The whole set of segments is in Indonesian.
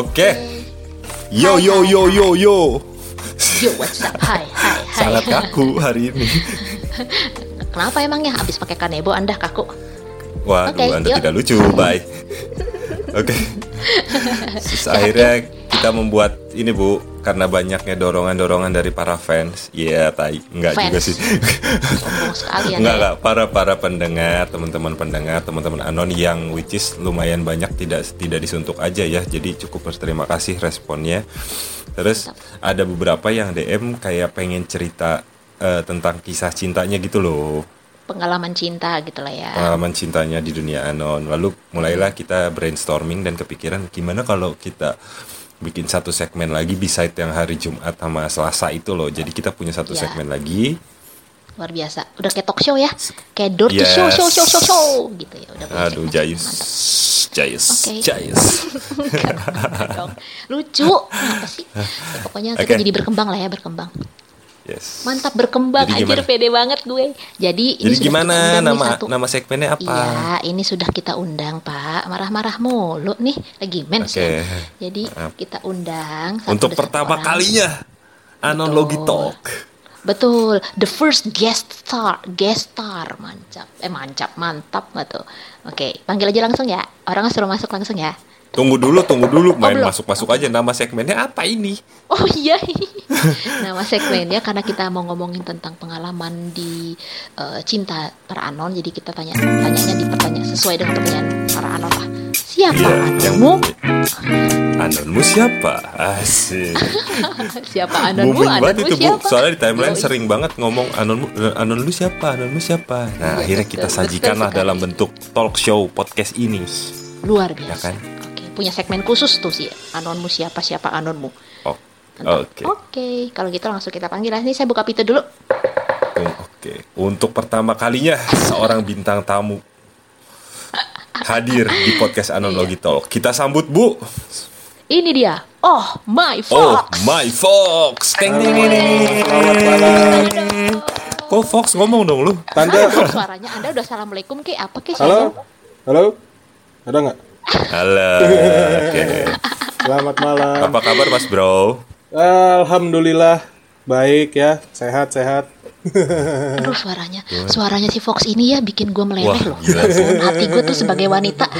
Oke. Yo yo yo yo yo. Yo, what's up? Hai, hai, hai. Sangat kaku hari ini. Kenapa emangnya? Habis pakai kanebo Anda kaku? Waduh, Oke, Anda yuk. tidak lucu. Bye. Oke. Terus akhirnya kita membuat ini Bu karena banyaknya dorongan-dorongan dari para fans. Iya, tai. Enggak Fans. juga sih. Sekali ya. Enggak, enggak. Para para pendengar, teman-teman pendengar, teman-teman anon yang which is lumayan banyak tidak tidak disuntuk aja ya. Jadi cukup berterima kasih responnya. Terus ada beberapa yang DM kayak pengen cerita eh, tentang kisah cintanya gitu loh. Pengalaman cinta gitu lah ya. Pengalaman cintanya di dunia anon. Lalu mulailah kita brainstorming dan kepikiran gimana kalau kita bikin satu segmen lagi beside yang hari Jumat sama Selasa itu loh. Jadi kita punya satu Ya. segmen lagi. Luar biasa. Udah kayak talk show ya. Kayak door to show, Yes. show, show, show, show gitu ya. Udah Aduh. Jayus. Jayus. Oke. Jayus. Lucu. Apa sih? Ya, pokoknya kita Oke. jadi berkembang lah ya, berkembang. Yes. Mantap berkembang. Jadi Anjir gimana? pede banget gue. Jadi ini Jadi sudah gimana nama satu. nama segmennya apa? Iya, ini sudah kita undang Pak. Marah-marah mulu nih, lagi mens Oke. ya. Jadi Maaf. kita undang satu Untuk pertama orang. kalinya Anon Betul. Logi Talk. Betul, the first guest star, guest star, mantap, eh mantap, mantap nggak tuh? Oke, panggil aja langsung ya. Orang suruh masuk langsung ya. Tunggu dulu, tunggu dulu, main belum? masuk-masuk aja nama segmennya apa ini? Oh iya, nama segmennya karena kita mau ngomongin tentang pengalaman di eh, cinta para anon, jadi kita tanya, tanyanya di pertanyaan sesuai dengan pertanyaan para anon lah. Siapa yang anonmu? Anonmu siapa? Asik. Siapa anonmu? Booming banget Anonmu itu bu. siapa? Soalnya di timeline Yoi. sering banget ngomong anon anon lu siapa, anon lu siapa. Nah Iya, akhirnya betul, kita sajikanlah dalam bentuk talk show podcast ini. luar Ya biasa. kan? Punya segmen khusus tuh sih. Anonmu siapa? Siapa anonmu? Oh. Oke. Oke, kalau gitu langsung kita panggil. Ini saya buka pintu dulu. Um, Oke, untuk pertama kalinya seorang bintang tamu hadir di podcast Iya. Anologi Talk. Kita sambut Bu. Ini dia. Oh, my Oh, Fox. my Fox. Teng ding ding ding. Kok Fox ngomong dong lu? Tanda. Halo, suaranya Anda udah assalamualaikum ke apa ke Halo? Halo? Ada nggak? Halo. Oke. Selamat malam. Apa kabar Mas Bro? Alhamdulillah baik ya, sehat-sehat. Aduh suaranya, suaranya si Fox ini ya bikin gue meleleh Wah, loh. gila. Hati gue tuh sebagai wanita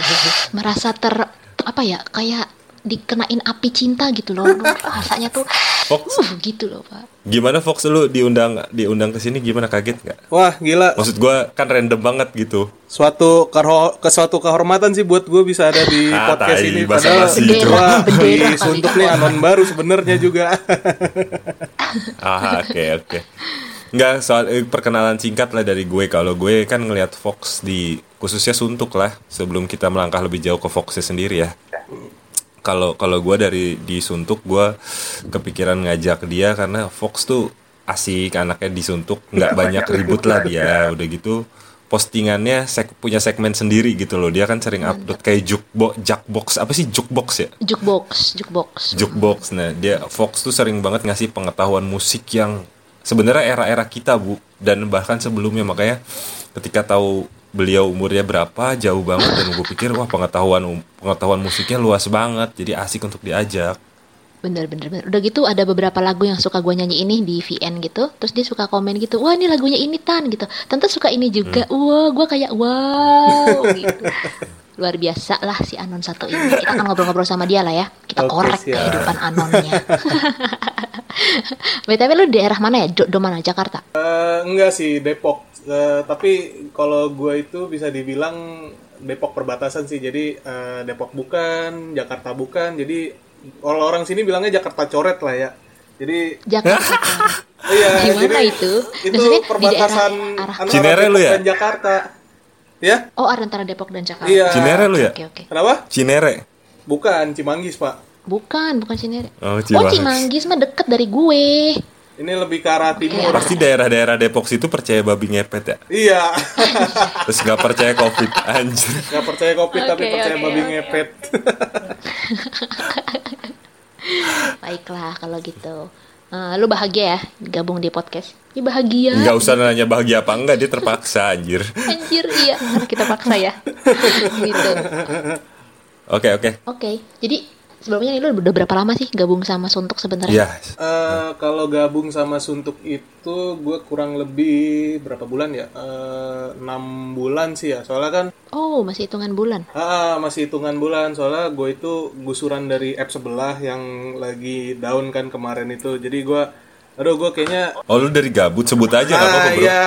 merasa ter apa ya kayak dikenain api cinta gitu loh. Aduh, Rasanya tuh Fox. uh, gitu loh pak. Gimana Fox lu diundang diundang ke sini gimana kaget nggak? Wah gila, Maksud gua kan random banget gitu. suatu ke suatu kehormatan sih buat gue bisa ada di Ah, podcast tai, ini. wah, Bendera wih, kali. suntuk nih anon baru sebenarnya juga. Ah, oke oke. Nggak soal eh, perkenalan singkat lah dari gue. Kalau gue kan ngelihat Fox di khususnya suntuk lah sebelum kita melangkah lebih jauh ke Foxnya sendiri ya. Kalau kalau gue dari di suntuk gue kepikiran ngajak dia karena Fox tuh asik anaknya di suntuk nggak banyak ribut lah dia. Udah gitu postingannya sek, punya segmen sendiri gitu loh. Dia kan sering upload kayak jukebox jackbox apa sih jukebox ya? Jukebox, jukebox. jukebox. Nah dia Fox tuh sering banget ngasih pengetahuan musik yang sebenarnya era-era kita bu. Dan bahkan sebelumnya makanya ketika tahu beliau umurnya berapa jauh banget dan gue pikir wah pengetahuan um- pengetahuan musiknya luas banget jadi asik untuk diajak Bener, bener, bener. Udah gitu ada beberapa lagu yang suka gue nyanyi ini di VN gitu. Terus dia suka komen gitu. Wah ini lagunya ini Tan gitu. Tante suka ini juga. Hmm. Wah gue kayak wow gitu. Luar biasa lah si Anon satu ini. Kita akan ngobrol-ngobrol sama dia lah ya. Kita Oke, korek siap. kehidupan Anonnya. BTW lu daerah mana ya? Do, do mana? Jakarta? Eh, enggak sih Depok, Eh, tapi kalau gue itu bisa dibilang Depok perbatasan sih. Jadi eh, Depok bukan, Jakarta bukan. Jadi kalau orang sini bilangnya Jakarta coret lah ya. Jadi Jakarta. iya, Gimana jadi itu? Itu Maksudnya di perbatasan daerah arah- antara Cinere lu ya? dan Jakarta. Ya? Oh ada antara Depok dan Jakarta. Iya. Cinere lu ya Oke oke. Kenapa? Cinere Bukan Cimanggis, Pak. Bukan, bukan Cinere. Oh, Oh, Cimanggis. Cimanggis mah deket dari gue. Ini lebih ke arah timur. pasti daerah-daerah Depok situ percaya babi ngepet ya Iya. terus nggak percaya covid anjir Gak percaya kopi tapi Oke, percaya oke, babi oke. ngepet. Baiklah kalau gitu. Eh, lu bahagia ya gabung di podcast? Ini bahagia. nggak usah nanya bahagia apa enggak dia terpaksa anjir Anjir iya karena kita paksa ya. gitu. oke oke Oke, jadi sebelumnya nih lu udah berapa lama sih gabung sama Suntuk sebenarnya? Iya. Eh, kalau gabung sama Suntuk itu gue kurang lebih berapa bulan ya? Eh, enam bulan sih ya. Soalnya kan Oh, masih hitungan bulan. ah, masih hitungan bulan. Soalnya gue itu gusuran dari app sebelah yang lagi down kan kemarin itu. Jadi gue, aduh gue kayaknya Oh lu dari gabut sebut aja nggak apa-apa ah, bro. iya.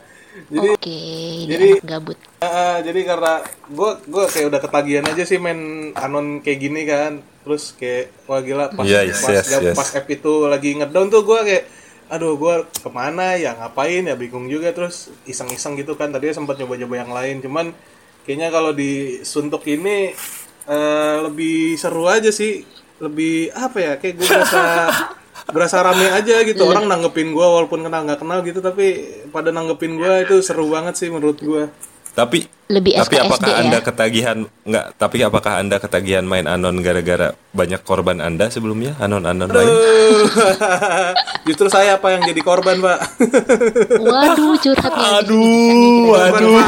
jadi Oke, dia jadi- gabut. ah, jadi karena gue gue kayak udah ketagihan aja sih main anon kayak gini kan. Terus kayak wah gila pas Yes, pas, yes, yes. pas app itu lagi ngedown tuh gue kayak aduh gue ke mana ya ngapain ya bingung juga terus iseng-iseng gitu kan tadi sempat nyoba-nyoba yang lain cuman kayaknya kalau di suntuk ini eh, lebih seru aja sih lebih apa ya kayak gue berasa berasa rame aja gitu orang nanggepin gue walaupun kenal nggak kenal gitu tapi pada nanggepin gue itu seru banget sih menurut gue Tapi Lebih tapi SKSD apakah ya? anda ketagihan nggak? Tapi apakah anda ketagihan main anon gara-gara banyak korban anda sebelumnya anon anon lain? justru saya apa yang jadi korban pak Waduh, curhat nih. Aduh, aduh.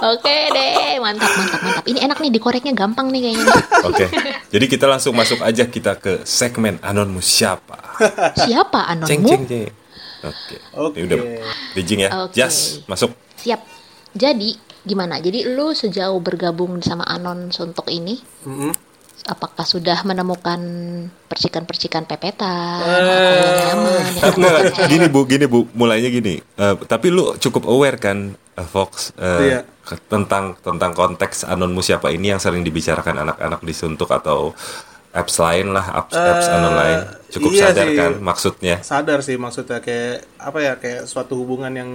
Oke deh, mantap, mantap, mantap. Ini enak nih, dikoreknya gampang nih kayaknya. Oke, jadi kita langsung masuk aja kita ke segmen anonmu siapa? Siapa Ceng anonmu? ceng ceng. Oke. Oke. Ini udah bridging ya. Oke. Jas, masuk. Siap. Jadi, gimana? Jadi lu sejauh bergabung sama Anon Suntuk ini, Mm-mm. apakah sudah menemukan percikan-percikan pepetan, Eh, yang nyaman, terpercaya? gini bu, gini bu, mulainya gini. Eh, tapi lu cukup aware kan, Fox, eh, Iya. tentang tentang konteks anonmu siapa ini yang sering dibicarakan anak-anak di Suntuk atau apps lain lah, apps, apps Eh, anon lain. Cukup iya sadar sih. kan maksudnya? sadar sih maksudnya kayak apa ya kayak suatu hubungan yang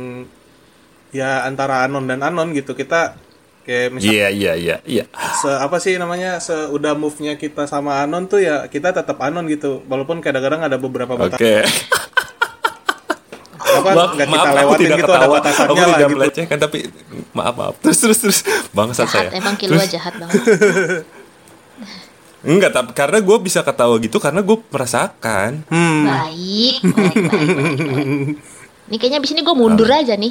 ya antara anon dan anon gitu kita kayak misal Iya iya iya iya. se apa sih namanya se udah move nya kita sama anon tuh ya kita tetap anon gitu walaupun kadang-kadang ada beberapa batas Oke. apa Maaf, nggak kita maaf lewatin tidak gitu ada ketawa, batasannya aku lah tidak gitu melecehkan tapi maaf maaf. Terus terus terus bangsat saya. Jahat, emang Kilua Terus- jahat banget. Enggak, tapi karena gue bisa ketawa gitu karena gue merasakan. hmm Baik, baik, baik, baik, baik. Ini kayaknya abis ini gue mundur aja nih.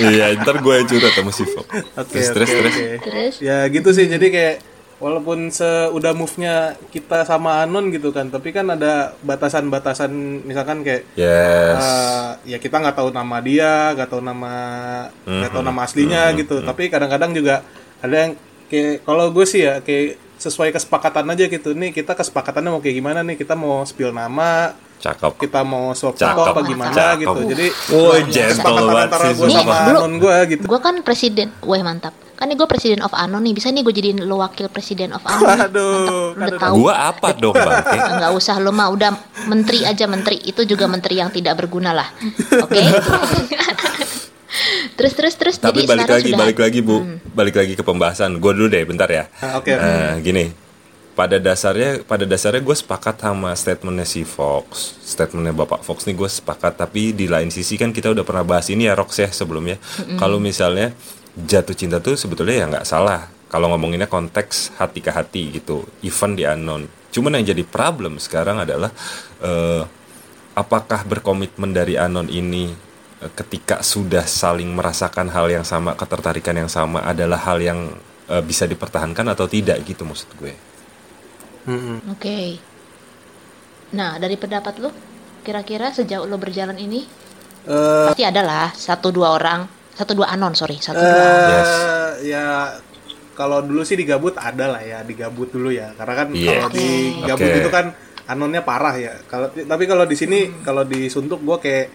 iya, ntar gue yang curhat sama si Fok. oke Terus oke terus terus. oke. Terus? ya gitu sih jadi kayak walaupun se udah move nya kita sama anon gitu kan tapi kan ada batasan-batasan misalkan kayak Yes. Eh, ya kita nggak tahu nama dia, nggak tahu nama nggak tahu nama aslinya gitu. Tapi kadang-kadang juga ada yang kayak kalau gue sih ya kayak sesuai kesepakatan aja gitu. Nih kita kesepakatannya mau kayak gimana nih? Kita mau spill nama, Cakep. kita mau swap Cakep. foto apa gimana Cakep. gitu. Jadi gentle kesepakatan banget antara gue sama anon gue gitu. Gue kan presiden, wah mantap. Kan nih gue presiden of Anon nih, bisa nih gue jadiin lo wakil presiden of Anon. nih. Aduh, udah tahu. Gua apa dong, Bang? Nggak usah lo mah udah menteri aja menteri itu juga menteri yang tidak berguna lah oke terus terus terus Tapi jadi balik lagi, sudah balik lagi bu, balik lagi ke pembahasan. Gue dulu deh, bentar ya. Ah, Oke. Eh, gini, pada dasarnya, pada dasarnya gue sepakat sama statementnya si Fox, statementnya Bapak Fox nih gue sepakat. Tapi di lain sisi kan kita udah pernah bahas ini ya Rox ya sebelumnya. Kalau misalnya jatuh cinta tuh sebetulnya ya nggak salah. Kalau ngomonginnya konteks hati ke hati gitu, even di unknown. Cuman yang jadi problem sekarang adalah eh, apakah berkomitmen dari anon ini eh, ketika sudah saling merasakan hal yang sama, ketertarikan yang sama adalah hal yang eh, bisa dipertahankan atau tidak gitu maksud gue. Mm-mm. oke nah dari pendapat lo kira-kira sejauh lo berjalan ini Eh, pasti ada lah satu dua orang satu dua anon sorry satu dua Eh, Yes. ya kalau dulu sih digabut ada lah ya digabut dulu ya karena kan Iya. kalau digabut Oke. itu kan anonnya parah ya kalau tapi kalau di sini kalau disuntuk gue kayak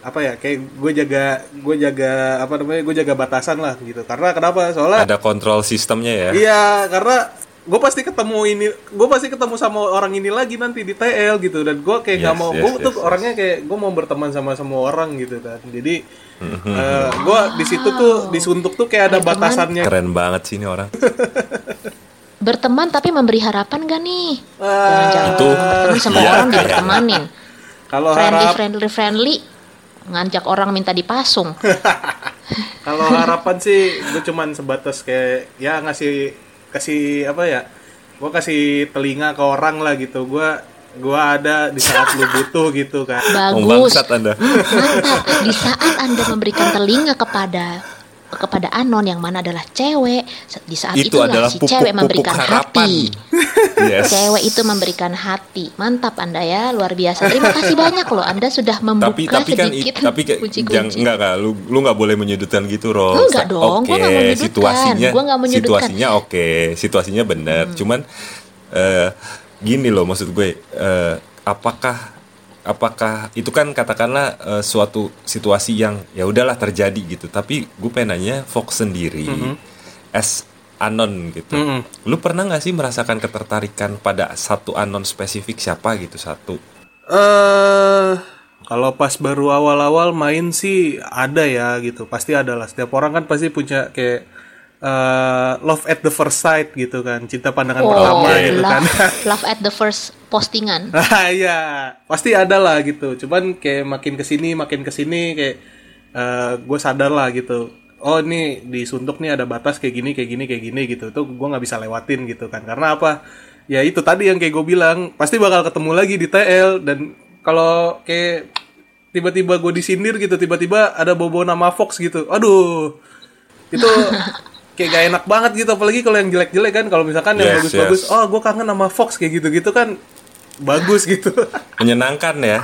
apa ya kayak gue jaga gue jaga apa namanya gue jaga batasan lah gitu karena kenapa soalnya Ada kontrol sistemnya ya. iya karena gue pasti ketemu ini gue pasti ketemu sama orang ini lagi nanti di TL gitu dan gue kayak nggak Yes, mau yes, gue yes, tuh yes. orangnya kayak gue mau berteman sama semua orang gitu kan jadi eh, gue di situ tuh disuntuk tuh kayak ada Berteman. batasannya Keren banget sih ini orang. berteman tapi memberi harapan gak nih jangan-jangan Itu. berteman sama Iya, orang iya. dipertemanin kalau friendly harap friendly friendly ngajak orang minta dipasung kalau harapan sih gue cuman sebatas kayak ya ngasih kasih apa ya gue kasih telinga ke orang lah gitu. Gue gue ada di saat lu butuh gitu kan bagus. Bangsat Anda. mantap. Di saat anda memberikan telinga kepada kepada Anon yang mana adalah cewek. Di saat Itu itulah adalah si pupuk- cewek pupuk memberikan harapan. hati. Yes. Cewek itu memberikan hati. Mantap Anda ya, luar biasa. Terima kasih banyak loh. Anda sudah membuka tapi tapi kan i- sedikit tapi kayak kunci-kunci. jangan enggak enggak lu lu nggak boleh menyudutkan gitu Ros. Enggak dong, Oke, gua nggak menyudutkan. situasinya Gua nggak menyudutkan. Hmm. situasinya oke, situasinya benar. Cuman eh, gini loh maksud gue eh, apakah apakah itu kan katakanlah eh, suatu situasi yang ya udahlah terjadi gitu. Tapi gue pengen nanya Fox sendiri Mm-hmm. as anon gitu. Mhm. Lu pernah nggak sih merasakan ketertarikan pada satu anon spesifik siapa gitu satu? Eh kalau pas baru awal-awal main sih ada ya gitu, pasti ada lah. Setiap orang kan pasti punya kayak eh, love at the first sight gitu kan, cinta pandangan Oh, pertama gitu kan. love, love at the first postingan. Ah iya, pasti ada lah gitu. Cuman kayak makin ke sini, makin ke sini kayak gue sadar lah gitu. Oh ini di Suntuk nih ada batas kayak gini, kayak gini, kayak gini gitu. Itu gue nggak bisa lewatin gitu kan. Karena apa? Ya itu tadi yang kayak gue bilang, pasti bakal ketemu lagi di TL dan kalau kayak tiba-tiba gue disindir gitu, tiba-tiba ada bobo nama Fox gitu. Aduh, itu kayak gak enak banget gitu apalagi kalau yang jelek-jelek kan kalau misalkan yang Yes, bagus-bagus yes. oh gue kangen sama Fox kayak gitu-gitu kan bagus gitu Menyenangkan ya.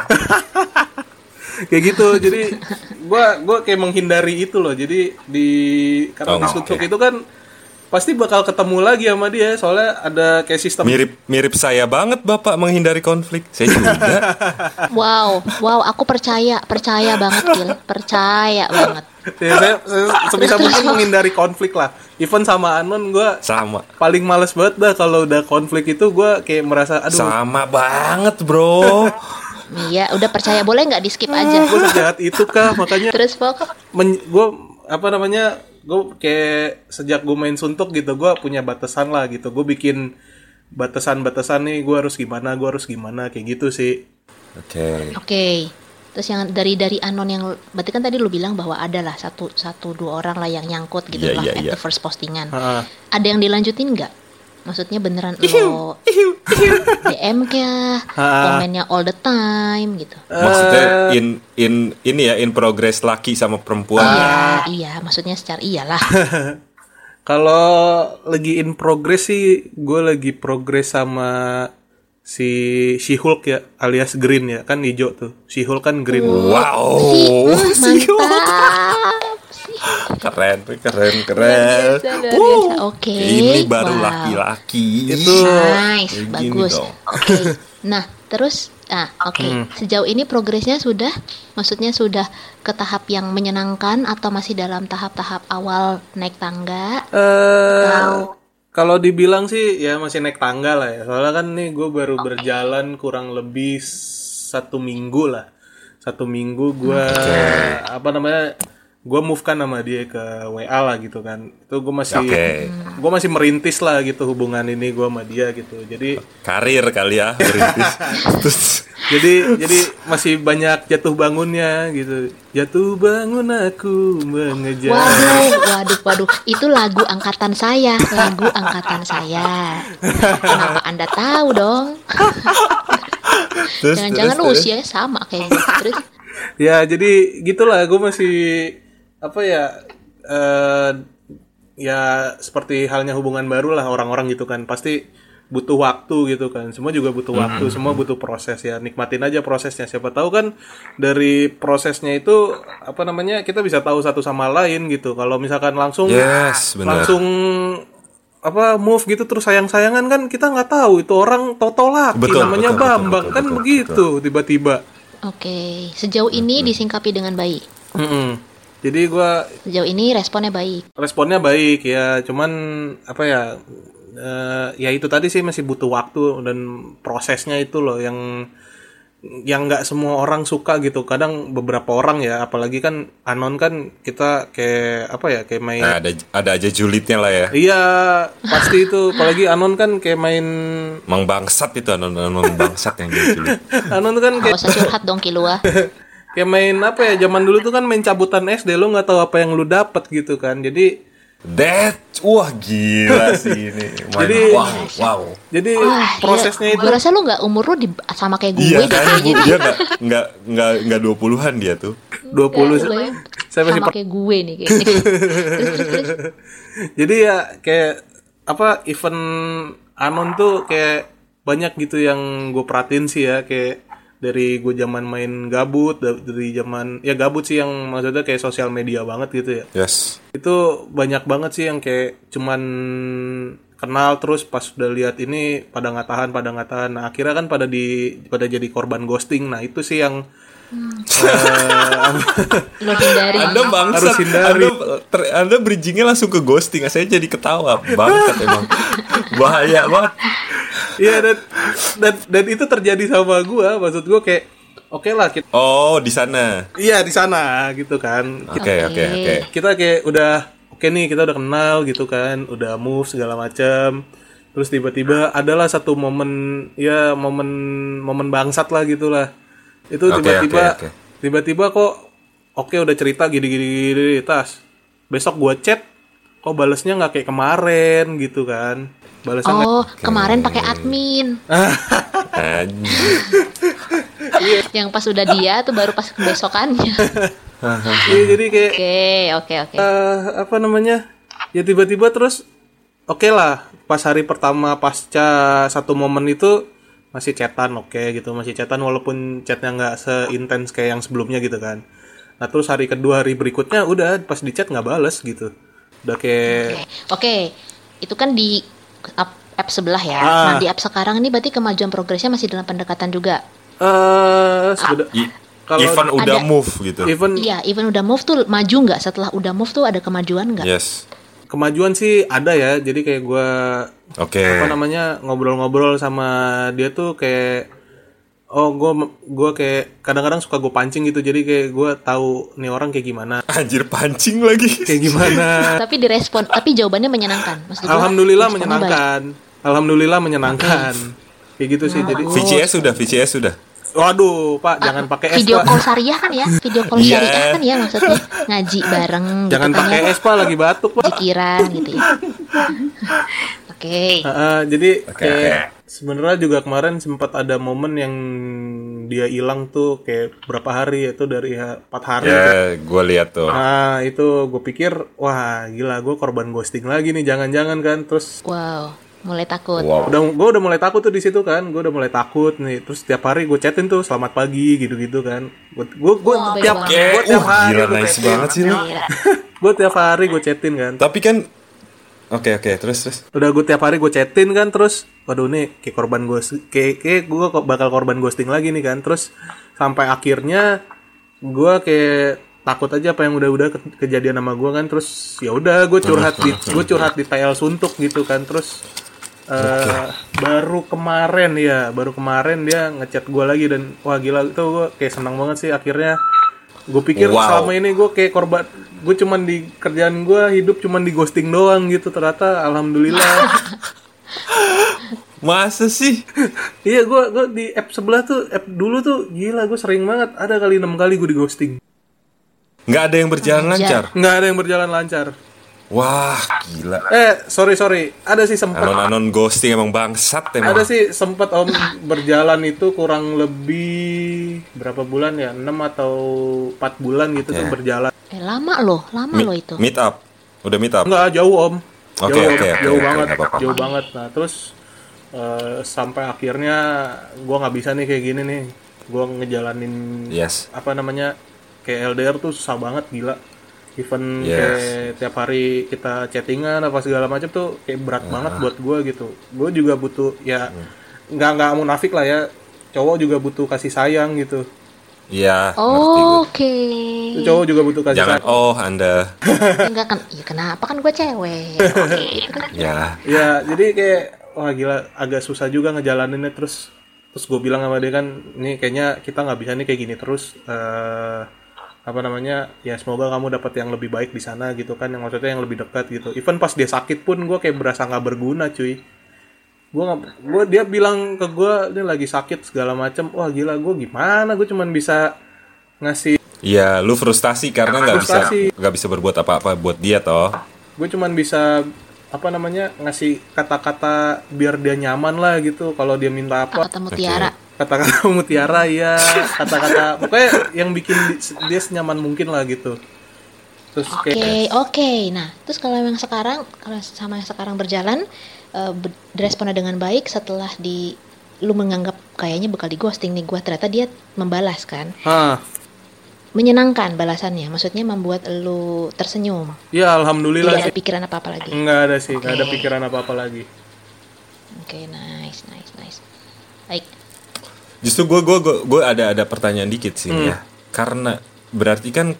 kayak gitu jadi gua gua kayak menghindari itu loh jadi di karena Oh, di oke. itu kan pasti bakal ketemu lagi sama dia soalnya ada kayak sistem Mirip mirip saya banget Bapak menghindari konflik. Saya juga. Wow, wow, aku percaya, percaya banget, Gil. Percaya banget. ya, saya, saya sebisa mungkin menghindari konflik lah even sama Anon gua Sama. paling males banget dah kalau udah konflik itu gua kayak merasa aduh Sama banget, Bro. Iya, udah percaya boleh nggak di skip aja. gue sejahat itu kah makanya Terus Fox, gue apa namanya gue kayak sejak gue main suntuk gitu gue punya batasan lah gitu gue bikin batasan-batasan nih gue harus gimana gue harus gimana kayak gitu sih Oke. oke. Terus yang dari dari Anon yang berarti kan tadi lu bilang bahwa ada lah satu satu dua orang lah yang nyangkut gitu Iya, lah iya, at iya. the first postingan. Ha-ha. Ada yang dilanjutin nggak? Maksudnya beneran lo DM kah? Komennya all the time gitu. Maksudnya in in ini ya in progress laki sama perempuan. ya? Iya, iya, maksudnya secara iyalah. kalau lagi in progress sih gue lagi progress sama si si Hulk ya alias Green ya kan hijau tuh si Hulk kan Green Wow. Si. Si. Keren, keren, Luar keren. biasa, luar biasa. Oke. Ini baru wow. laki-laki. Itu Nice, bagus. Oke. Nah, terus ah, oke. Hmm. Sejauh ini progresnya sudah maksudnya sudah ke tahap yang menyenangkan atau masih dalam tahap-tahap awal naik tangga? Eh, Tahu. Kalau dibilang sih ya masih naik tangga lah ya. Soalnya kan nih gue baru berjalan kurang lebih satu minggu lah. Satu minggu gue apa namanya? Gue move kan sama dia ke WA lah gitu kan. Itu gue masih Oke. gue masih merintis lah gitu hubungan ini gue sama dia gitu. Jadi Karir kali ya, berintis. Terus jadi jadi masih banyak jatuh bangunnya gitu. Jatuh bangun aku mengejar. Waduh, waduh, waduh. Itu lagu angkatan saya, lagu angkatan saya. Kenapa Anda tahu dong? terus Jangan-jangan usianya sama kayak gitu. Terus ya jadi gitulah gue masih apa ya eh ya seperti halnya hubungan baru lah orang-orang gitu kan. Pasti butuh waktu gitu kan. Semua juga butuh waktu semua butuh proses ya. Nikmatin aja prosesnya. Siapa tahu kan dari prosesnya itu apa namanya kita bisa tahu satu sama lain gitu. Kalau misalkan langsung Yes, langsung apa move gitu terus sayang-sayangan kan kita nggak tahu. Itu orang toto laki Betul, namanya betul, betul, Bambang. betul, kan betul, begitu tiba-tiba. Oke, sejauh ini disingkapi dengan baik. Mm-mm. Jadi gua Sejauh ini responnya baik. responnya baik ya, cuman apa ya? eh, ya itu tadi sih masih butuh waktu dan prosesnya itu loh yang yang nggak semua orang suka gitu. Kadang beberapa orang ya, apalagi kan anon kan kita kayak apa ya kayak main. Nah, ada ada aja julidnya lah ya. Iya pasti itu. Apalagi anon kan kayak main. Mang bangsat itu anon anon bangsat yang julid. Anon kan kayak usah curhat dong Kilua. kayak main apa ya? Zaman dulu tuh kan main cabutan SD lo nggak tahu apa yang lu dapet gitu kan. Jadi That wah gila sih ini. Main- Jadi- wow, wow. jadi Wah, prosesnya itu Gue rasa lu nggak umur lu di, sama kayak gue Iya deh kan, kayaknya. dia nggak nggak nggak nggak dua puluhan dia tuh. 20 Gue- Saya masih Sama kayak gue nih kayaknya. terus, terus, terus. Jadi ya kayak apa event anon tuh kayak banyak gitu yang gue perhatiin sih ya kayak dari gue zaman main gabut da- dari zaman ya gabut sih yang maksudnya kayak sosial media banget gitu ya Yes. itu banyak banget sih yang kayak cuman kenal terus pas udah lihat ini pada nggak tahan pada nggak tahan nah akhirnya kan pada di pada jadi korban ghosting nah itu sih yang Lo hindari. Anda bangsat. Harus hindari. Anda, ter- anda bridgingnya langsung ke ghosting. Saya jadi ketawa. Bangsat emang. Bahaya banget. Iya dan, dan dan itu terjadi sama gua maksud gua kayak oke lah kita Oh, di sana. iya di sana gitu kan Oke, oke, oke. kita kayak udah oke nih kita udah kenal gitu kan udah move segala macam terus tiba-tiba adalah satu momen ya momen momen bangsat lah gitulah itu tiba-tiba oke, oke. tiba-tiba kok oke udah cerita gini-gini gini, tas besok gua chat kok balesnya nggak kayak kemarin gitu kan nggak- Oh, kemarin pakai admin. Yang pas udah dia tuh baru pas kebesokannya. iya jadi kayak Oke, oke, oke. eh, apa namanya ya tiba-tiba terus oke lah pas hari pertama pasca satu momen itu masih chatan oke gitu masih chatan walaupun chatnya nggak seintens kayak yang sebelumnya gitu kan nah terus hari kedua hari berikutnya udah pas di chat nggak bales gitu udah kayak Oke, oke. Itu kan di app, app sebelah ya. Ah. Nah, di app sekarang ini berarti kemajuan progresnya masih dalam pendekatan juga. eh I- Kalau Ivan udah ada- move gitu. even Iya, even udah move tuh maju nggak? Setelah udah move tuh ada kemajuan nggak? Yes. kemajuan sih ada ya jadi kayak gua Oke. apa namanya ngobrol-ngobrol sama dia tuh kayak oh gue gua kayak kadang-kadang suka gue pancing gitu jadi kayak gue tahu nih orang kayak gimana Anjir pancing lagi. kayak gimana Tapi direspon, tapi jawabannya menyenangkan. Maksud gua, alhamdulillah menyenangkan alhamdulillah menyenangkan kayak gitu sih jadi VCS sudah, VCS sudah. waduh pak jangan pakai es Video call syariah kan ya? Video call Iya. syariah kan ya maksudnya ngaji bareng jangan gitu kan pakai ya. es pak lagi batuk pak Pikiran gitu ya. Oke. Heeh, jadi Oke, kayak sebenarnya juga kemarin sempat ada momen yang dia hilang tuh kayak berapa hari itu dari empat hari Ya, gue lihat tuh. Nah itu gue pikir wah gila gue korban ghosting lagi nih jangan-jangan kan terus Wow, mulai takut. Wow. udah gue udah mulai takut tuh di situ kan gue udah mulai takut nih terus tiap hari gue chatin tuh selamat pagi gitu-gitu kan gue gue tiap gue tiap uh, hari gila gue nice chatin banget sih lu. Gila. gue tiap hari gue chatin kan Tapi kan Oke, oke, terus terus. udah gue tiap hari gue chatin kan terus waduh nih kayak korban gue kayak kayak gue kok bakal korban ghosting lagi nih kan terus sampai akhirnya gue kayak takut aja apa yang udah-udah ke- kejadian sama gue kan terus ya udah gue curhat di gue curhat di TL suntuk gitu kan terus eh baru kemarin ya baru kemarin dia ngechat gue lagi dan wah gila itu gue kayak senang banget sih akhirnya gue pikir Wow. selama ini gue kayak korban gue cuman di kerjaan gue hidup cuman di ghosting doang gitu ternyata alhamdulillah Masa sih? iya gue gue di app sebelah tuh app dulu tuh gila gue sering banget ada kali enam kali gue di ghosting Nggak ada yang berjalan lancar. nggak ada yang berjalan lancar Wah, gila. eh sorry sorry ada sih sempat Anon-anon ghosting emang bangsat emang. ada sih sempat om berjalan itu kurang lebih berapa bulan ya 6 atau 4 bulan gitu tuh Ya. berjalan Eh, lama loh, lama Mi- loh itu. Meet up. Udah meet up. Enggak jauh om. Oke, jauh, oke, oke, jauh oke, banget, nggak apa-apa. jauh banget. Nah terus eh, sampai akhirnya gua nggak bisa nih kayak gini nih. Gua ngejalanin Yes. apa namanya kayak LDR tuh susah banget gila. Even Yes. kayak tiap hari kita chattingan apa segala macam tuh kayak berat banget buat gua gitu. Gue juga butuh ya nggak nggak munafik lah ya. Cowok juga butuh kasih sayang gitu. Iya, gue. Oke. Cowok juga butuh kasih Jangan sayang. oh Anda. Enggak kan? Ya kenapa kan gue cewek? Oke. Ya. Ya, jadi kayak wah gila agak susah juga ngejalaninnya terus terus gue bilang sama dia kan ini kayaknya kita nggak bisa nih kayak gini terus eh apa namanya ya semoga kamu dapat yang lebih baik di sana gitu kan yang maksudnya yang lebih dekat gitu even pas dia sakit pun gue kayak berasa nggak berguna cuy gue nggak gue dia bilang ke gue ini lagi sakit segala macem wah gila gue gimana gue cuman bisa ngasih Iya, lu frustasi karena nggak bisa Frustasi. nggak bisa berbuat apa-apa buat dia toh. gue cuman bisa apa namanya ngasih kata-kata biar dia nyaman lah gitu kalau dia minta apa Kata mutiara. kata-kata mutiara ya kata-kata pokoknya yang bikin di- dia senyaman mungkin lah gitu terus Oke, kayak oke. Nah, terus kalau yang sekarang, kalau sama yang sekarang berjalan, eh, ber- diresponnya dengan baik setelah di lu menganggap kayaknya bakal di ghosting nih gua ternyata dia membalas kan? Menyenangkan balasannya maksudnya membuat lu tersenyum. Ya tidak alhamdulillah ada sih. pikiran apa apa lagi? Nggak ada sih nggak ada pikiran apa apa lagi. Oke nice nice nice. Baik. Justru gue gue gue ada ada pertanyaan dikit sih Hmm. ya. Karena berarti kan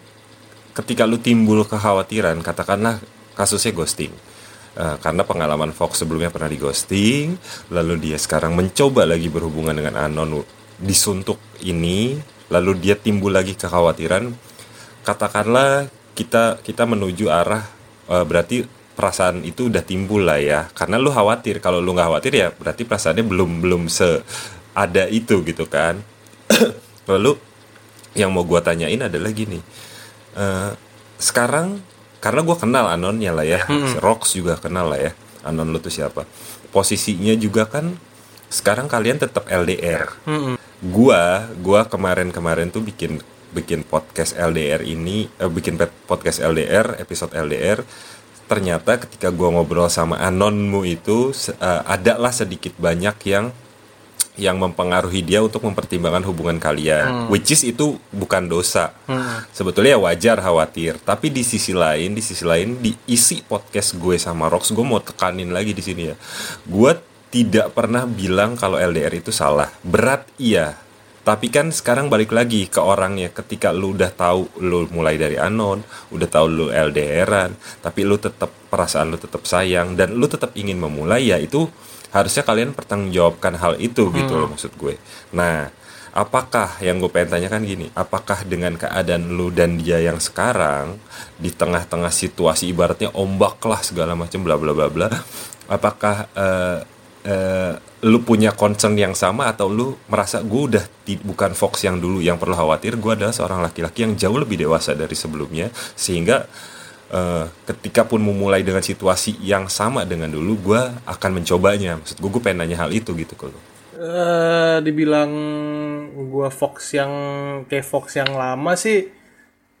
ketika lu timbul kekhawatiran, katakanlah kasusnya ghosting. Eh, karena pengalaman Fox sebelumnya pernah di ghosting, lalu dia sekarang mencoba lagi berhubungan dengan Anon disuntuk ini, lalu dia timbul lagi kekhawatiran. Katakanlah kita kita menuju arah eh, berarti perasaan itu udah timbul lah ya. Karena lu khawatir, kalau lu nggak khawatir ya berarti perasaannya belum belum se ada itu gitu kan. lalu yang mau gua tanyain adalah gini. Eh, sekarang karena gua kenal Anonnya lah ya, Rox juga kenal lah ya, Anon lu tuh siapa. Posisinya juga kan sekarang kalian tetap LDR. Mm-mm. Gua, gua kemarin-kemarin tuh bikin bikin podcast LDR ini, eh, bikin podcast LDR, episode LDR. Ternyata ketika gua ngobrol sama Anonmu itu, se- eh, adalah sedikit banyak yang yang mempengaruhi dia untuk mempertimbangkan hubungan kalian, which is itu bukan dosa. Sebetulnya ya wajar khawatir, tapi di sisi lain, di sisi lain di isi podcast gue sama Rox, gue mau tekanin lagi di sini ya. Gue tidak pernah bilang kalau LDR itu salah. Berat iya. Tapi kan sekarang balik lagi ke orangnya ketika lu udah tahu lu mulai dari anon, udah tahu lu LDRan, tapi lu tetap perasaan lu tetap sayang dan lu tetap ingin memulai ya itu harusnya kalian pertanggungjawabkan hal itu gitu loh maksud gue. Nah, apakah yang gue pengen tanyakan gini, apakah dengan keadaan lu dan dia yang sekarang di tengah-tengah situasi ibaratnya ombak lah segala macam bla bla bla bla, apakah eh, eh, lu punya concern yang sama atau lu merasa gue udah bukan Fox yang dulu yang perlu khawatir, gue adalah seorang laki-laki yang jauh lebih dewasa dari sebelumnya sehingga eh, ketika pun memulai dengan situasi yang sama dengan dulu, gue akan mencobanya. Maksud gue, gue pengen nanya hal itu gitu ke lu. eh dibilang gua Fox yang kayak Fox yang lama sih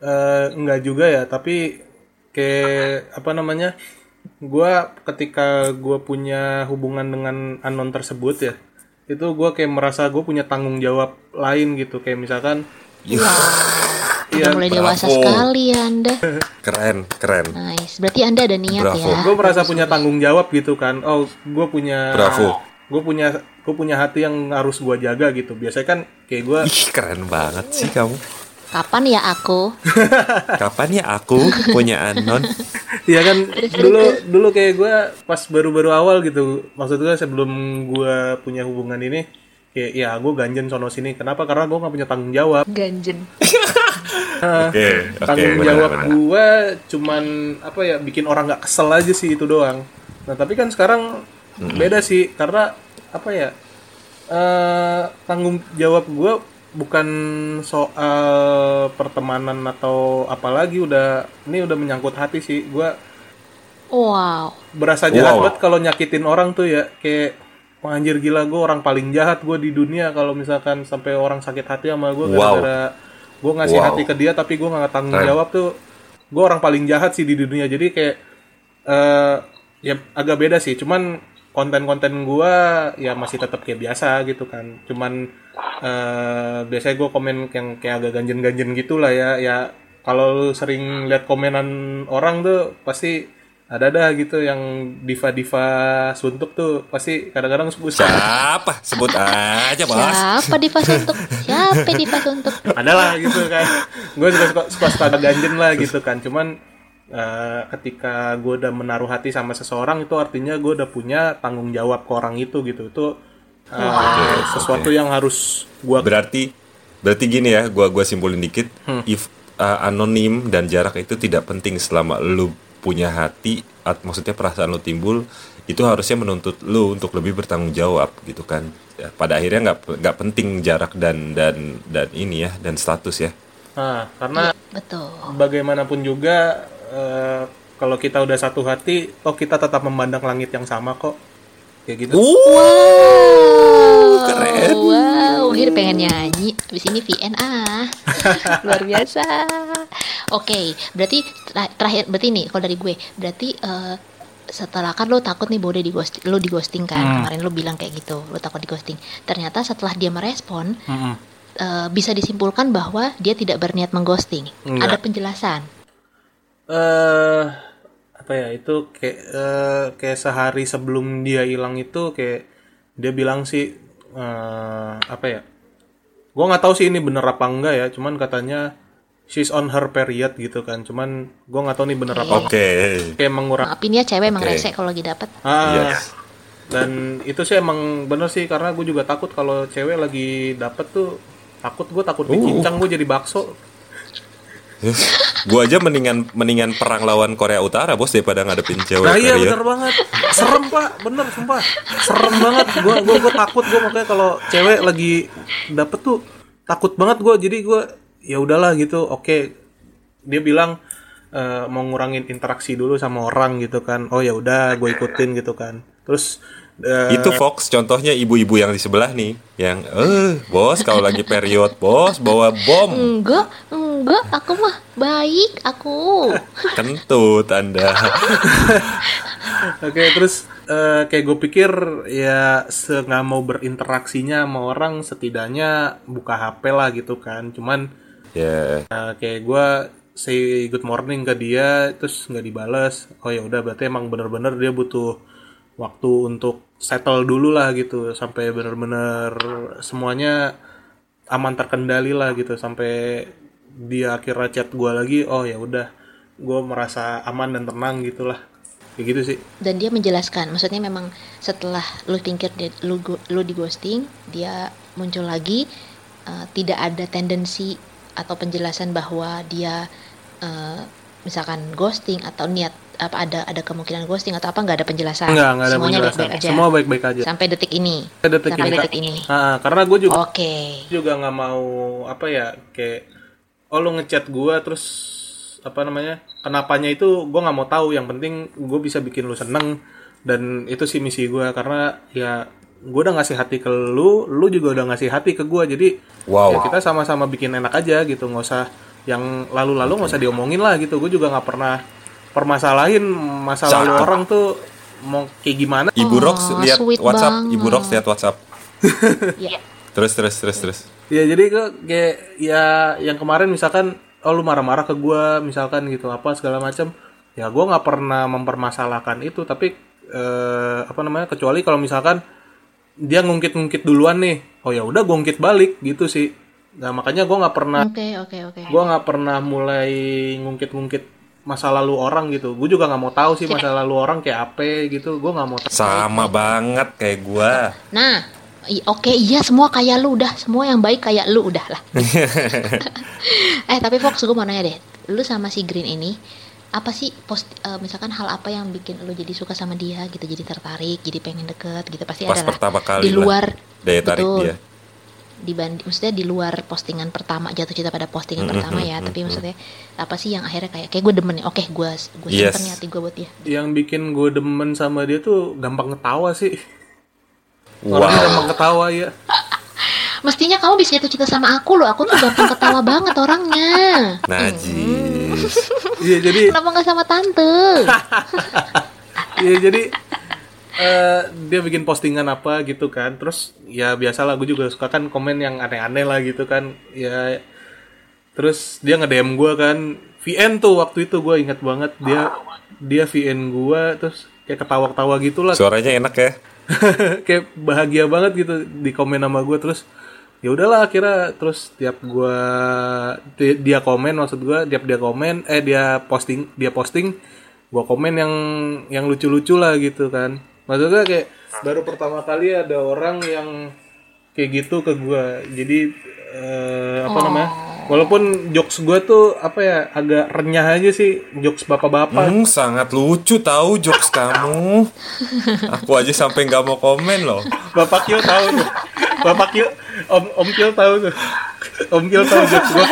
eh enggak juga ya tapi kayak apa namanya gua ketika gua punya hubungan dengan anon tersebut ya itu gua kayak merasa gue punya tanggung jawab lain gitu kayak misalkan udah mulai dewasa bravo. sekali ya anda Keren, keren. nice berarti anda ada niat Bravo. ya gue merasa punya tanggung jawab gitu kan oh gue punya Bravo. gue punya gue punya hati yang harus gua jaga gitu biasanya kan kayak gue Ih, keren banget sih kamu. kapan ya aku Kapan ya aku punya anon? Iya kan dulu dulu kayak gue pas baru-baru awal gitu maksud gue sebelum gue punya hubungan ini kayak ya gue ganjen sono sini. Kenapa? Karena gue nggak punya tanggung jawab. Ganjen. Oke, oke, tanggung benar, jawab gue cuman apa ya bikin orang nggak kesel aja sih itu doang. Nah tapi kan sekarang beda sih karena apa ya eh tanggung jawab gue bukan soal pertemanan atau apalagi udah ini udah menyangkut hati sih. Gue wow. berasa jahat Wow. banget kalau nyakitin orang tuh ya kayak Wah, anjir gila gue orang paling jahat gue di dunia kalau misalkan sampai orang sakit hati sama gue Wow. gara-gara gue ngasih Wow. hati ke dia tapi gue nggak tanggung Keren. jawab tuh gue orang paling jahat sih di dunia jadi kayak eh ya agak beda sih cuman konten-konten gue ya masih tetap kayak biasa gitu kan cuman eh biasanya gue komen yang kayak agak ganjen-ganjen gitu lah ya ya kalau sering lihat komenan orang tuh pasti ada dah gitu yang diva-diva suntuk tuh pasti kadang-kadang gue suka Siapa? Sebut aja, Bos. siapa di pas untuk siapa di pas untuk ada lah gitu kan gue juga suka suka, suka ganjen lah gitu kan cuman eh, ketika gue udah menaruh hati sama seseorang itu artinya gue udah punya tanggung jawab ke orang itu gitu itu eh, sesuatu yang harus gue Berarti berarti gini ya, gua gua simpulin dikit. Hmm. If uh, anonim dan jarak itu tidak penting selama lu punya hati, at, maksudnya perasaan lu timbul, itu harusnya menuntut lu untuk lebih bertanggung jawab gitu kan. Ya, pada akhirnya nggak nggak penting jarak dan dan dan ini ya dan status ya. nah, karena betul. bagaimanapun juga eh, kalau kita udah satu hati toh kita tetap memandang langit yang sama kok. Kayak gitu. Wow! Keren. wow Hir pengen nyanyi. Abis ini VN ah luar biasa Oke, berarti tra- terakhir berarti nih kalau dari gue, berarti eh, setelah kan lo takut nih dia di ghosting, lo di ghosting kan Hmm. kemarin lo bilang kayak gitu, lo takut di ghosting. Ternyata setelah dia merespon, Mm-mm. eh, bisa disimpulkan bahwa dia tidak berniat mengghosting. Enggak. Ada penjelasan. eh apa ya itu kayak eh, kayak sehari sebelum dia hilang itu kayak dia bilang sih eh apa ya gue nggak tahu sih ini bener apa enggak ya cuman katanya she's on her period gitu kan cuman gue nggak tahu nih bener apa enggak. Oke. kayak mengurang Maafin ya cewek emang Oke. rese kalau lagi dapet. ah Yes. dan itu sih emang bener sih karena gue juga takut kalau cewek lagi dapet tuh takut gue takut dicincang gue jadi bakso Gua aja mendingan mendingan perang lawan Korea Utara bos daripada ngadepin cewek Nah iya period. bener banget Serem pak Bener sumpah Serem banget Gue gua, gua takut gue makanya kalau cewek lagi dapet tuh Takut banget gue Jadi gue ya udahlah gitu Oke. Dia bilang eh, Mau ngurangin interaksi dulu sama orang gitu kan. Oh ya udah gue ikutin gitu kan. Terus eh, Itu Fox contohnya ibu-ibu yang di sebelah nih yang eh bos kalau lagi period bos bawa bom. Enggak, enggak, aku mah baik, aku. kentut Anda. Oke terus eh, Kayak gue pikir Ya se nggak mau berinteraksinya sama orang Setidaknya buka HP lah gitu kan. Cuman ya. Nah, kayak gue say good morning ke dia terus nggak dibales. Oh ya udah berarti emang bener-bener dia butuh waktu untuk settle dulu lah gitu sampai bener-bener semuanya aman terkendali lah gitu sampai dia akhirnya chat gue lagi oh ya udah gue merasa aman dan tenang gitulah kayak gitu sih. Dan dia menjelaskan, maksudnya memang setelah lu pikir dia, lu, lu di ghosting, dia muncul lagi, eh, tidak ada tendensi atau penjelasan bahwa dia eh, misalkan ghosting atau niat apa ada ada kemungkinan ghosting atau apa nggak ada penjelasan. nggak nggak ada Semuanya penjelasan baik-baik aja. semua baik-baik aja Sampai detik ini. detik Sampai ini. detik ini. Ah, karena gue juga Oke. juga nggak mau apa ya kayak oh lu ngechat gua terus apa namanya kenapanya itu gua nggak mau tahu yang penting gue bisa bikin lu seneng dan itu sih misi gua karena ya gue udah ngasih hati ke lu lu juga udah ngasih hati ke gua jadi Wow. ya kita sama-sama bikin enak aja gitu nggak usah yang lalu-lalu nggak usah diomongin lah gitu gue juga nggak pernah permasalahin masa lalu Cakep. orang tuh mau kayak gimana Ibu Oh, Rox lihat sweet WhatsApp, banget. Ibu Rox lihat WhatsApp. Ya. Terus terus terus terus. Ya jadi ke kayak ya yang kemarin misalkan oh lu marah-marah ke gua misalkan gitu apa segala macam ya gua nggak pernah mempermasalahkan itu tapi eh, apa namanya kecuali kalau misalkan dia ngungkit-ngungkit duluan nih. Oh ya udah gua ngungkit balik gitu sih. Nah makanya gua nggak pernah Oke, oke, oke. gua nggak pernah mulai ngungkit-ngungkit masa lalu orang gitu. Gue juga nggak mau tahu sih masa lalu orang kayak apa gitu. Gua nggak mau tahu. Sama banget kayak gua. Nah, oke iya semua kayak lu udah, semua yang baik kayak lu udah lah. eh tapi Fox gue mau nanya deh, lu sama si Green ini apa sih post eh, misalkan hal apa yang bikin lu jadi suka sama dia gitu, jadi tertarik, jadi pengen deket gitu pasti Pas ada lah. pertama kali di lah, luar daya tarik betul, dia. dibanding maksudnya di luar postingan pertama jatuh cinta pada postingan Mm, pertama mm, ya mm, tapi mm. maksudnya apa sih yang akhirnya kayak kayak gue demen nih oke gue gue Yes. simpen nih hati gue buat dia yang bikin gue demen sama dia tuh gampang ketawa sih Wow. gampang ketawa ya mestinya kamu bisa jatuh cinta sama aku loh aku tuh gampang ketawa banget orangnya Najis. Iya jadi kenapa nggak sama tante? Iya jadi eh, dia bikin postingan apa gitu kan. Terus ya biasalah gue juga suka kan komen yang aneh-aneh lah gitu kan. Ya terus dia nge DM gue kan. VN tuh waktu itu gue inget banget. Dia dia VN gue terus kayak ketawa-ketawa gitulah. Suaranya enak ya. kayak bahagia banget gitu di komen sama gue terus ya udahlah akhirnya terus tiap gua di- dia komen maksud gua tiap dia komen eh dia posting dia posting gua komen yang yang lucu-lucu lah gitu kan. Maksudnya kayak baru pertama kali ada orang yang kayak gitu ke gua. Jadi eh, apa namanya walaupun jokes gua tuh apa ya agak renyah aja sih jokes bapak-bapak Hmm, sangat lucu tahu jokes kamu. Aku aja sampai nggak mau komen loh. Bapak Kil tahu tuh. Bapak Kil, Om Om Kil tahu tuh. Om Kil tahu jokes gue.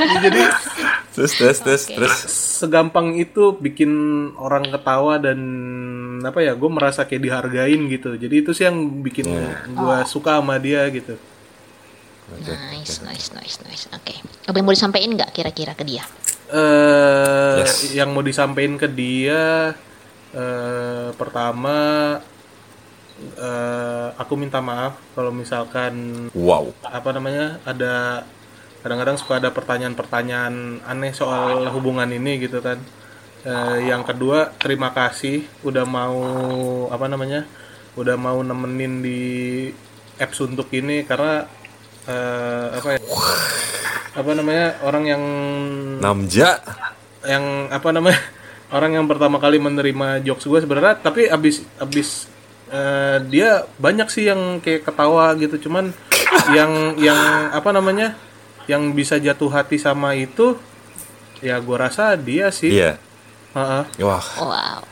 Jadi Terus terus terus terus. segampang itu bikin orang ketawa dan apa ya, gue merasa kayak dihargain gitu. Jadi itu sih yang bikin gue suka sama dia gitu. Nice, nice, nice, nice. Oke. Apa yang mau disampaikan nggak kira-kira ke dia? eh Yes. yang mau disampaikan ke dia eh pertama eh aku minta maaf kalau misalkan Wow. apa namanya ada kadang-kadang suka ada pertanyaan-pertanyaan aneh soal hubungan ini gitu kan Eh, yang kedua terima kasih udah mau apa namanya udah mau nemenin di apps untuk ini karena eh, apa ya apa namanya orang yang Namja. yang apa namanya orang yang pertama kali menerima jokes gue sebenarnya tapi abis abis eh, dia banyak sih yang kayak ketawa gitu cuman yang yang apa namanya yang bisa jatuh hati sama itu ya gue rasa dia sih Iya. Heeh. Wah. Wow.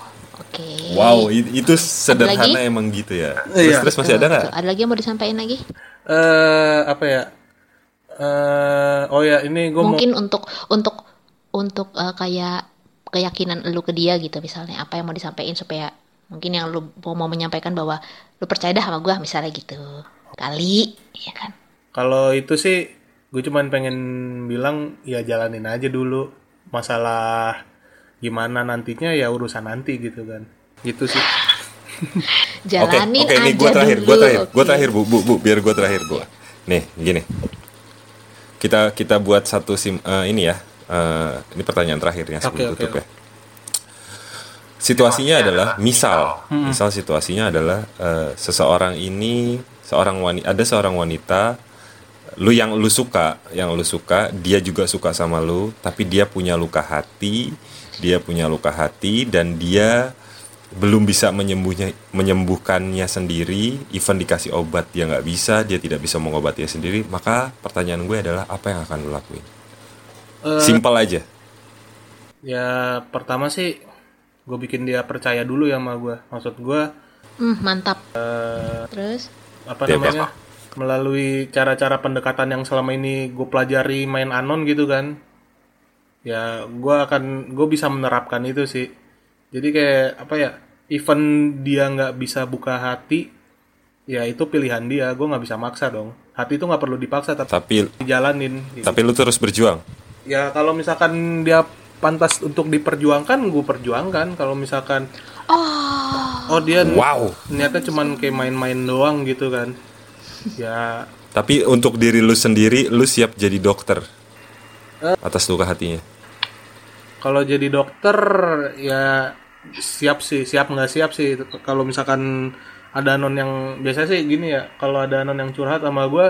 Oke. Wow, itu sederhana emang gitu ya. Terus, Iya. terus masih ada nggak? Ada lagi yang mau disampaikan lagi? eh apa ya eh oh ya ini gue mau Mungkin untuk untuk untuk eh, kayak keyakinan lu ke dia gitu misalnya apa yang mau disampaikan supaya mungkin yang lu mau, mau menyampaikan bahwa lu percaya dah sama gua misalnya gitu. Kali, ya kan? Kalau itu sih gue cuman pengen bilang ya jalanin aja dulu masalah gimana nantinya ya urusan nanti gitu kan. Gitu sih. Oke, Jalanin oke, ini aja gue terakhir, dulu. gue terakhir, gue Oke. terakhir bu, bu, bu, biar gue terakhir gue. Nih, gini, kita kita buat satu sim, eh, ini ya, eh, ini pertanyaan terakhir ya sebelum oke, tutup oke. ya. Situasinya adalah, misal, Hmm. misal situasinya adalah eh, seseorang ini, seorang wanita, ada seorang wanita, lu yang lu suka, yang lu suka, dia juga suka sama lu, tapi dia punya luka hati, dia punya luka hati dan dia belum bisa menyembuhnya menyembuhkannya sendiri. Even dikasih obat dia nggak bisa dia tidak bisa mengobatinya sendiri. Maka pertanyaan gue adalah apa yang akan lo lakuin? Eh, simpel aja. Ya pertama sih gue bikin dia percaya dulu ya sama gue. Maksud gue Hmm, mantap. Terus? apa namanya? Melalui cara-cara pendekatan yang selama ini gue pelajari main anon gitu kan. Ya gue akan gue bisa menerapkan itu sih. Jadi kayak apa ya even dia nggak bisa buka hati ya itu pilihan dia. Gue nggak bisa maksa dong. Hati itu nggak perlu dipaksa tapi tapi dijalanin gitu. tapi lu terus berjuang? Ya kalau misalkan dia pantas untuk diperjuangkan gue perjuangkan. Kalau misalkan oh, oh dia wow. niatnya cuman kayak main-main doang gitu kan. Ya. Tapi untuk diri lu sendiri lu siap jadi dokter? Atas luka hatinya kalau jadi dokter ya siap sih siap nggak siap sih. Kalau misalkan ada anon yang biasa sih gini ya kalau ada anon yang curhat sama gue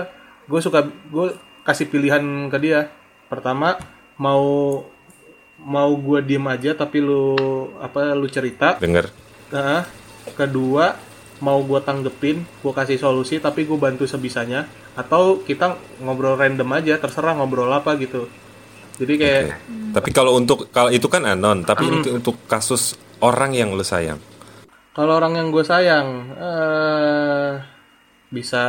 gue suka gue kasih pilihan ke dia. Pertama mau mau gue diem aja tapi lu apa lu cerita. Denger. Nah, kedua mau gue tanggepin, gue kasih solusi tapi gue bantu sebisanya. Atau kita ngobrol random aja terserah ngobrol apa gitu. Jadi kayak tapi kalau untuk kalau itu kan anon tapi untuk, untuk kasus orang yang lu sayang kalau orang yang gue sayang eh bisa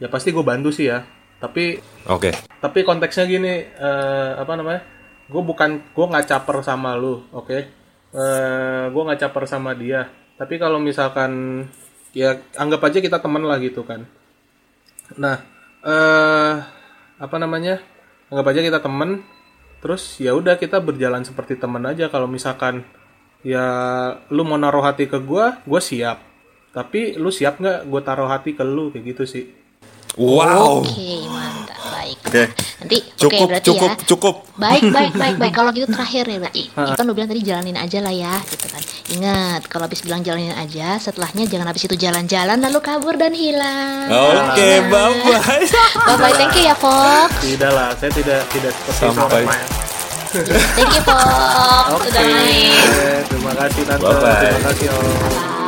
ya pasti gue bantu sih ya. Tapi oke tapi konteksnya gini eh, apa namanya? Gue bukan gue nggak caper sama lu, oke? Eh gue nggak caper sama dia. Tapi kalau misalkan ya anggap aja kita teman lah gitu kan. Nah, eh apa namanya? Anggap aja kita temen. Terus ya udah kita berjalan seperti teman aja. Kalau misalkan ya lu mau naruh hati ke gua, gua siap. Tapi lu siap nggak gue taruh hati ke lu kayak gitu sih. wow oke, mantap. Oke. Nanti oke cukup berarti cukup ya. cukup Baik, baik, baik, baik. Kalau gitu terakhir ya, berarti. Kan lu bilang tadi jalanin aja lah ya, gitu kan. Ingat, kalau habis bilang jalanin aja, setelahnya jangan habis itu jalan-jalan lalu kabur dan hilang. oke bye bye Bye bye, thank you ya, Fox. Tidak lah, saya tidak tidak seperti Sampai-. Thank you, Fox. Oke, Udah main. terima kasih tante, Bye-bye. terima kasih om.